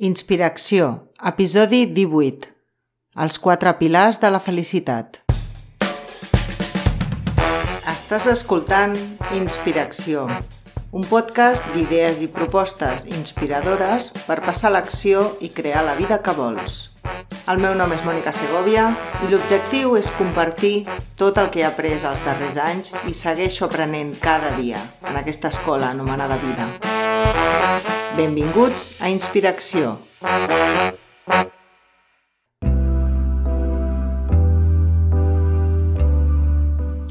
Inspiració, episodi 18. Els quatre pilars de la felicitat. Estàs escoltant Inspiració, un podcast d'idees i propostes inspiradores per passar l'acció i crear la vida que vols. El meu nom és Mònica Segovia i l'objectiu és compartir tot el que he après els darrers anys i segueixo aprenent cada dia en aquesta escola anomenada vida. Benvinguts a Inspiració.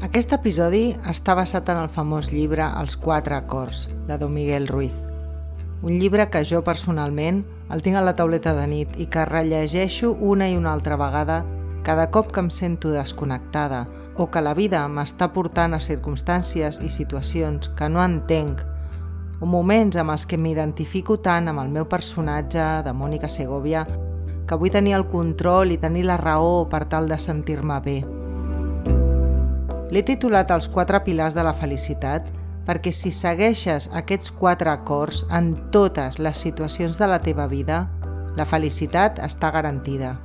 Aquest episodi està basat en el famós llibre Els quatre acords, de Don Miguel Ruiz. Un llibre que jo personalment el tinc a la tauleta de nit i que rellegeixo una i una altra vegada cada cop que em sento desconnectada o que la vida m'està portant a circumstàncies i situacions que no entenc o moments amb els que m'identifico tant amb el meu personatge de Mònica Segovia que vull tenir el control i tenir la raó per tal de sentir-me bé. L'he titulat Els quatre pilars de la felicitat perquè si segueixes aquests quatre acords en totes les situacions de la teva vida, la felicitat està garantida.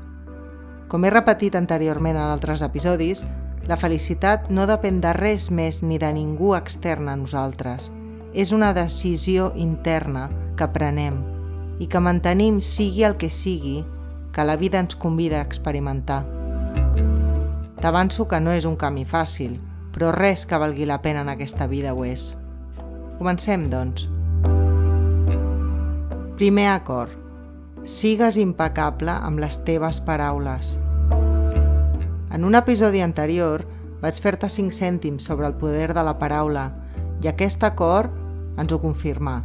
Com he repetit anteriorment en altres episodis, la felicitat no depèn de res més ni de ningú extern a nosaltres – és una decisió interna que prenem i que mantenim sigui el que sigui que la vida ens convida a experimentar. T'avanço que no és un camí fàcil, però res que valgui la pena en aquesta vida ho és. Comencem, doncs. Primer acord. Sigues impecable amb les teves paraules. En un episodi anterior vaig fer-te 5 cèntims sobre el poder de la paraula i aquest acord ens ho confirma.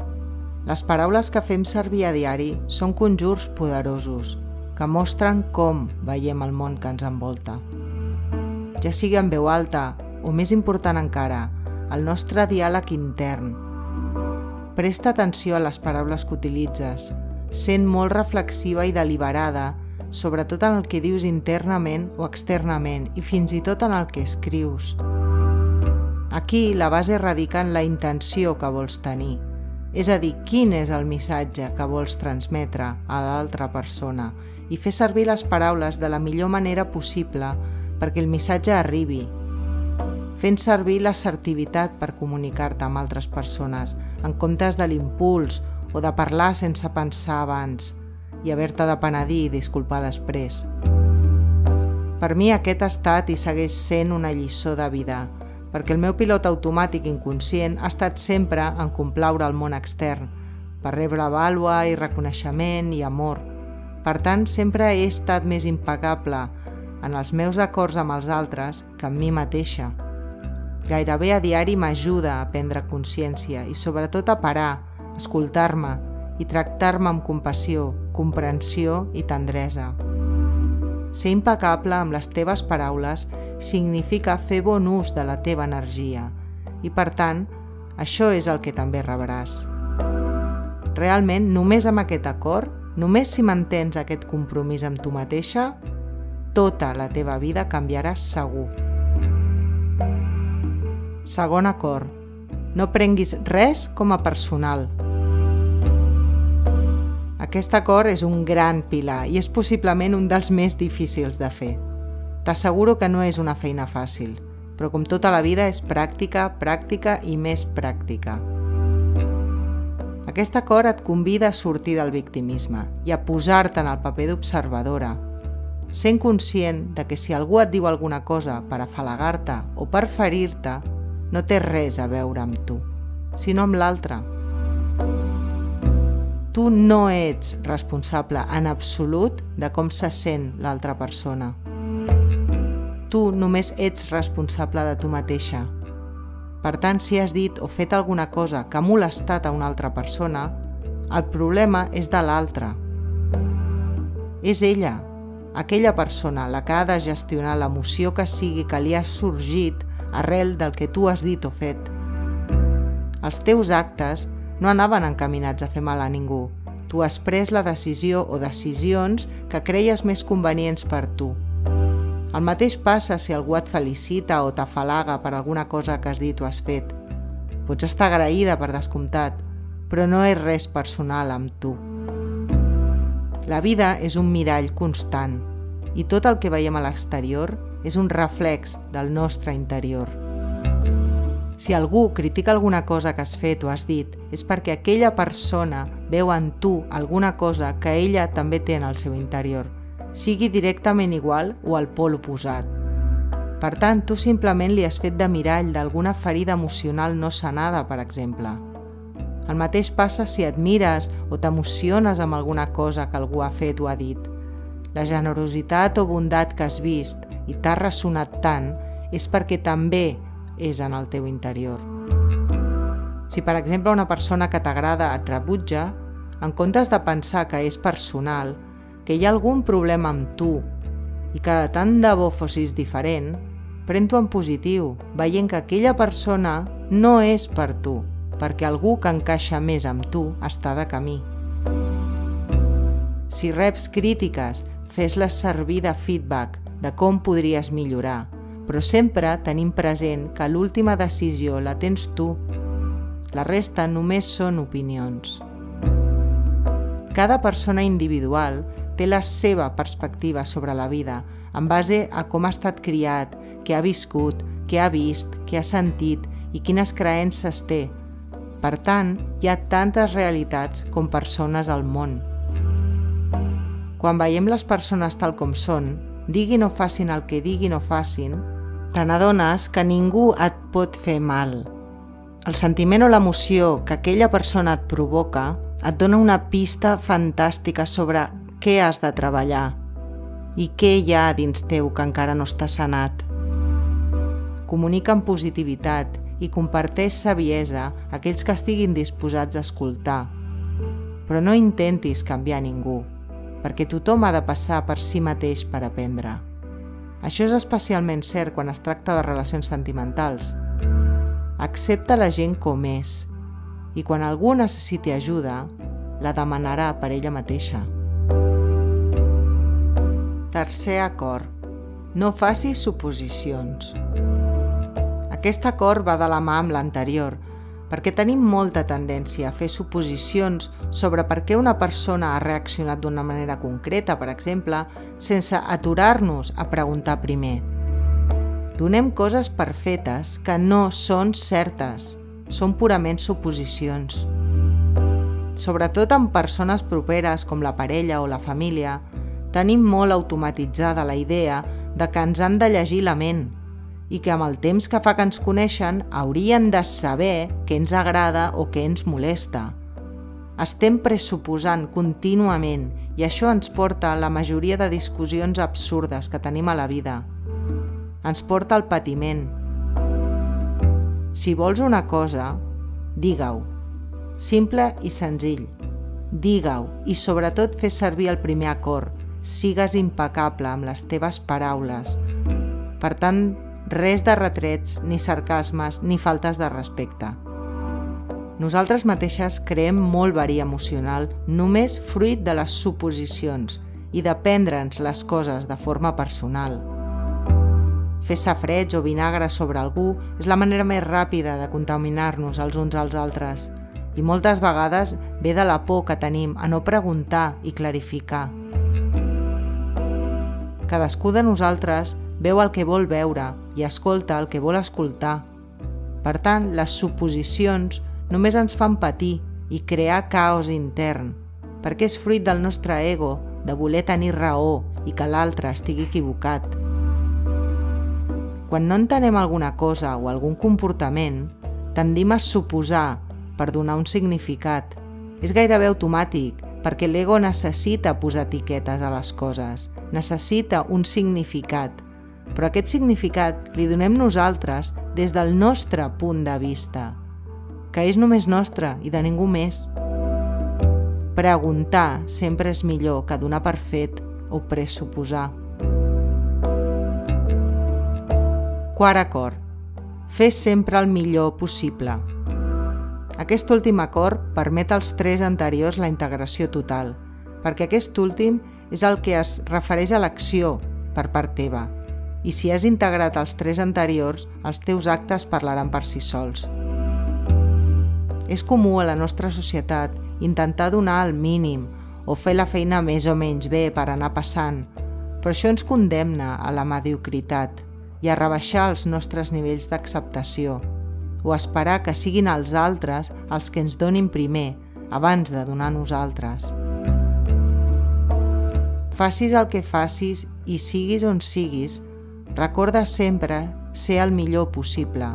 Les paraules que fem servir a diari són conjurs poderosos que mostren com veiem el món que ens envolta. Ja sigui en veu alta o, més important encara, el nostre diàleg intern. Presta atenció a les paraules que utilitzes, sent molt reflexiva i deliberada, sobretot en el que dius internament o externament i fins i tot en el que escrius. Aquí la base radica en la intenció que vols tenir, és a dir, quin és el missatge que vols transmetre a l'altra persona i fer servir les paraules de la millor manera possible perquè el missatge arribi, fent servir l'assertivitat per comunicar-te amb altres persones, en comptes de l'impuls o de parlar sense pensar abans i haver-te de penedir i disculpar després. Per mi aquest ha estat i segueix sent una lliçó de vida, perquè el meu pilot automàtic inconscient ha estat sempre en complaure el món extern, per rebre vàlua i reconeixement i amor. Per tant, sempre he estat més impecable en els meus acords amb els altres que amb mi mateixa. Gairebé a diari m'ajuda a prendre consciència i sobretot a parar, escoltar-me i tractar-me amb compassió, comprensió i tendresa. Ser impecable amb les teves paraules significa fer bon ús de la teva energia i, per tant, això és el que també rebràs. Realment, només amb aquest acord, només si mantens aquest compromís amb tu mateixa, tota la teva vida canviarà segur. Segon acord. No prenguis res com a personal. Aquest acord és un gran pilar i és possiblement un dels més difícils de fer. T'asseguro que no és una feina fàcil, però com tota la vida és pràctica, pràctica i més pràctica. Aquest acord et convida a sortir del victimisme i a posar-te en el paper d'observadora, sent conscient de que si algú et diu alguna cosa per afalagar-te o per ferir-te, no té res a veure amb tu, sinó amb l'altre. Tu no ets responsable en absolut de com se sent l'altra persona tu només ets responsable de tu mateixa. Per tant, si has dit o fet alguna cosa que ha molestat a una altra persona, el problema és de l'altra. És ella, aquella persona, la que ha de gestionar l'emoció que sigui que li ha sorgit arrel del que tu has dit o fet. Els teus actes no anaven encaminats a fer mal a ningú. Tu has pres la decisió o decisions que creies més convenients per tu. El mateix passa si algú et felicita o t'afalaga per alguna cosa que has dit o has fet. Pots estar agraïda per descomptat, però no és res personal amb tu. La vida és un mirall constant i tot el que veiem a l'exterior és un reflex del nostre interior. Si algú critica alguna cosa que has fet o has dit, és perquè aquella persona veu en tu alguna cosa que ella també té en el seu interior, sigui directament igual o al pol oposat. Per tant, tu simplement li has fet de mirall d'alguna ferida emocional no sanada, per exemple. El mateix passa si admires o t'emociones amb alguna cosa que algú ha fet o ha dit. La generositat o bondat que has vist i t'ha ressonat tant és perquè també és en el teu interior. Si, per exemple, una persona que t'agrada et rebutja, en comptes de pensar que és personal, que hi ha algun problema amb tu i que de tant de bo fossis diferent, pren-t'ho en positiu, veient que aquella persona no és per tu, perquè algú que encaixa més amb tu està de camí. Si reps crítiques, fes-les servir de feedback de com podries millorar, però sempre tenim present que l'última decisió la tens tu. La resta només són opinions. Cada persona individual té la seva perspectiva sobre la vida en base a com ha estat criat, què ha viscut, què ha vist, què ha sentit i quines creences té. Per tant, hi ha tantes realitats com persones al món. Quan veiem les persones tal com són, diguin o facin el que diguin o facin, te n'adones que ningú et pot fer mal. El sentiment o l'emoció que aquella persona et provoca et dona una pista fantàstica sobre què has de treballar i què hi ha dins teu que encara no està sanat. Comunica amb positivitat i comparteix saviesa a aquells que estiguin disposats a escoltar. Però no intentis canviar ningú, perquè tothom ha de passar per si mateix per aprendre. Això és especialment cert quan es tracta de relacions sentimentals. Accepta la gent com és i quan algú necessiti ajuda, la demanarà per ella mateixa. Tercer acord. No facis suposicions. Aquest acord va de la mà amb l'anterior, perquè tenim molta tendència a fer suposicions sobre per què una persona ha reaccionat d'una manera concreta, per exemple, sense aturar-nos a preguntar primer. Donem coses perfetes que no són certes, són purament suposicions. Sobretot amb persones properes com la parella o la família, tenim molt automatitzada la idea de que ens han de llegir la ment, i que amb el temps que fa que ens coneixen haurien de saber què ens agrada o què ens molesta. Estem pressuposant contínuament i això ens porta a la majoria de discussions absurdes que tenim a la vida. Ens porta al patiment. Si vols una cosa, digue-ho. Simple i senzill. Digue-ho i sobretot fes servir el primer acord. Sigues impecable amb les teves paraules. Per tant, Res de retrets, ni sarcasmes, ni faltes de respecte. Nosaltres mateixes creem molt verí emocional només fruit de les suposicions i de prendre'ns les coses de forma personal. Fer safreig o vinagre sobre algú és la manera més ràpida de contaminar-nos els uns als altres i moltes vegades ve de la por que tenim a no preguntar i clarificar. Cadascú de nosaltres veu el que vol veure i escolta el que vol escoltar. Per tant, les suposicions només ens fan patir i crear caos intern, perquè és fruit del nostre ego de voler tenir raó i que l'altre estigui equivocat. Quan no entenem alguna cosa o algun comportament, tendim a suposar per donar un significat. És gairebé automàtic, perquè l'ego necessita posar etiquetes a les coses, necessita un significat – però aquest significat li donem nosaltres des del nostre punt de vista, que és només nostre i de ningú més. Preguntar sempre és millor que donar per fet o pressuposar. Quart acord. Fer sempre el millor possible. Aquest últim acord permet als tres anteriors la integració total, perquè aquest últim és el que es refereix a l'acció per part teva, i si has integrat els tres anteriors, els teus actes parlaran per si sols. És comú a la nostra societat intentar donar el mínim o fer la feina més o menys bé per anar passant, però això ens condemna a la mediocritat i a rebaixar els nostres nivells d'acceptació o esperar que siguin els altres els que ens donin primer abans de donar nosaltres. Facis el que facis i siguis on siguis, recorda sempre ser el millor possible.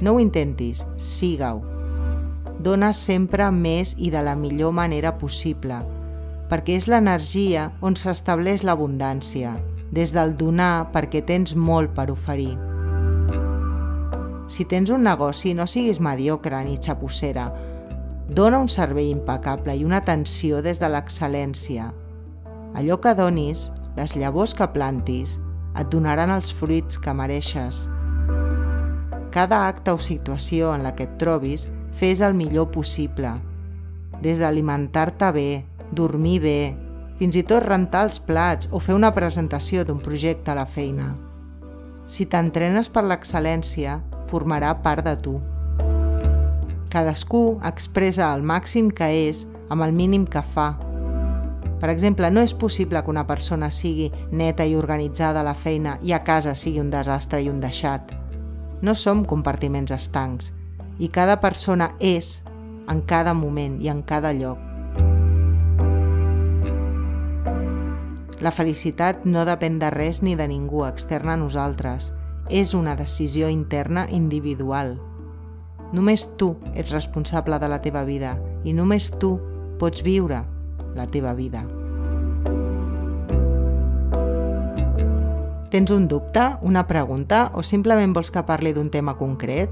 No ho intentis, siga-ho. Dona sempre més i de la millor manera possible, perquè és l'energia on s'estableix l'abundància, des del donar perquè tens molt per oferir. Si tens un negoci, no siguis mediocre ni xapussera. Dona un servei impecable i una atenció des de l'excel·lència. Allò que donis, les llavors que plantis, et donaran els fruits que mereixes. Cada acte o situació en la que et trobis, fes el millor possible. Des d'alimentar-te bé, dormir bé, fins i tot rentar els plats o fer una presentació d'un projecte a la feina. Si t'entrenes per l'excel·lència, formarà part de tu. Cadascú expressa el màxim que és amb el mínim que fa. Per exemple, no és possible que una persona sigui neta i organitzada a la feina i a casa sigui un desastre i un deixat. No som compartiments estancs i cada persona és en cada moment i en cada lloc. La felicitat no depèn de res ni de ningú extern a nosaltres. És una decisió interna individual. Només tu ets responsable de la teva vida i només tu pots viure la teva vida. Tens un dubte, una pregunta o simplement vols que parli d'un tema concret?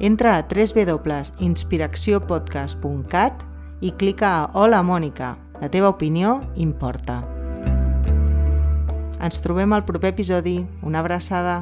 Entra a www.inspiracciopodcast.cat i clica a Hola Mònica, la teva opinió importa. Ens trobem al proper episodi. Una abraçada.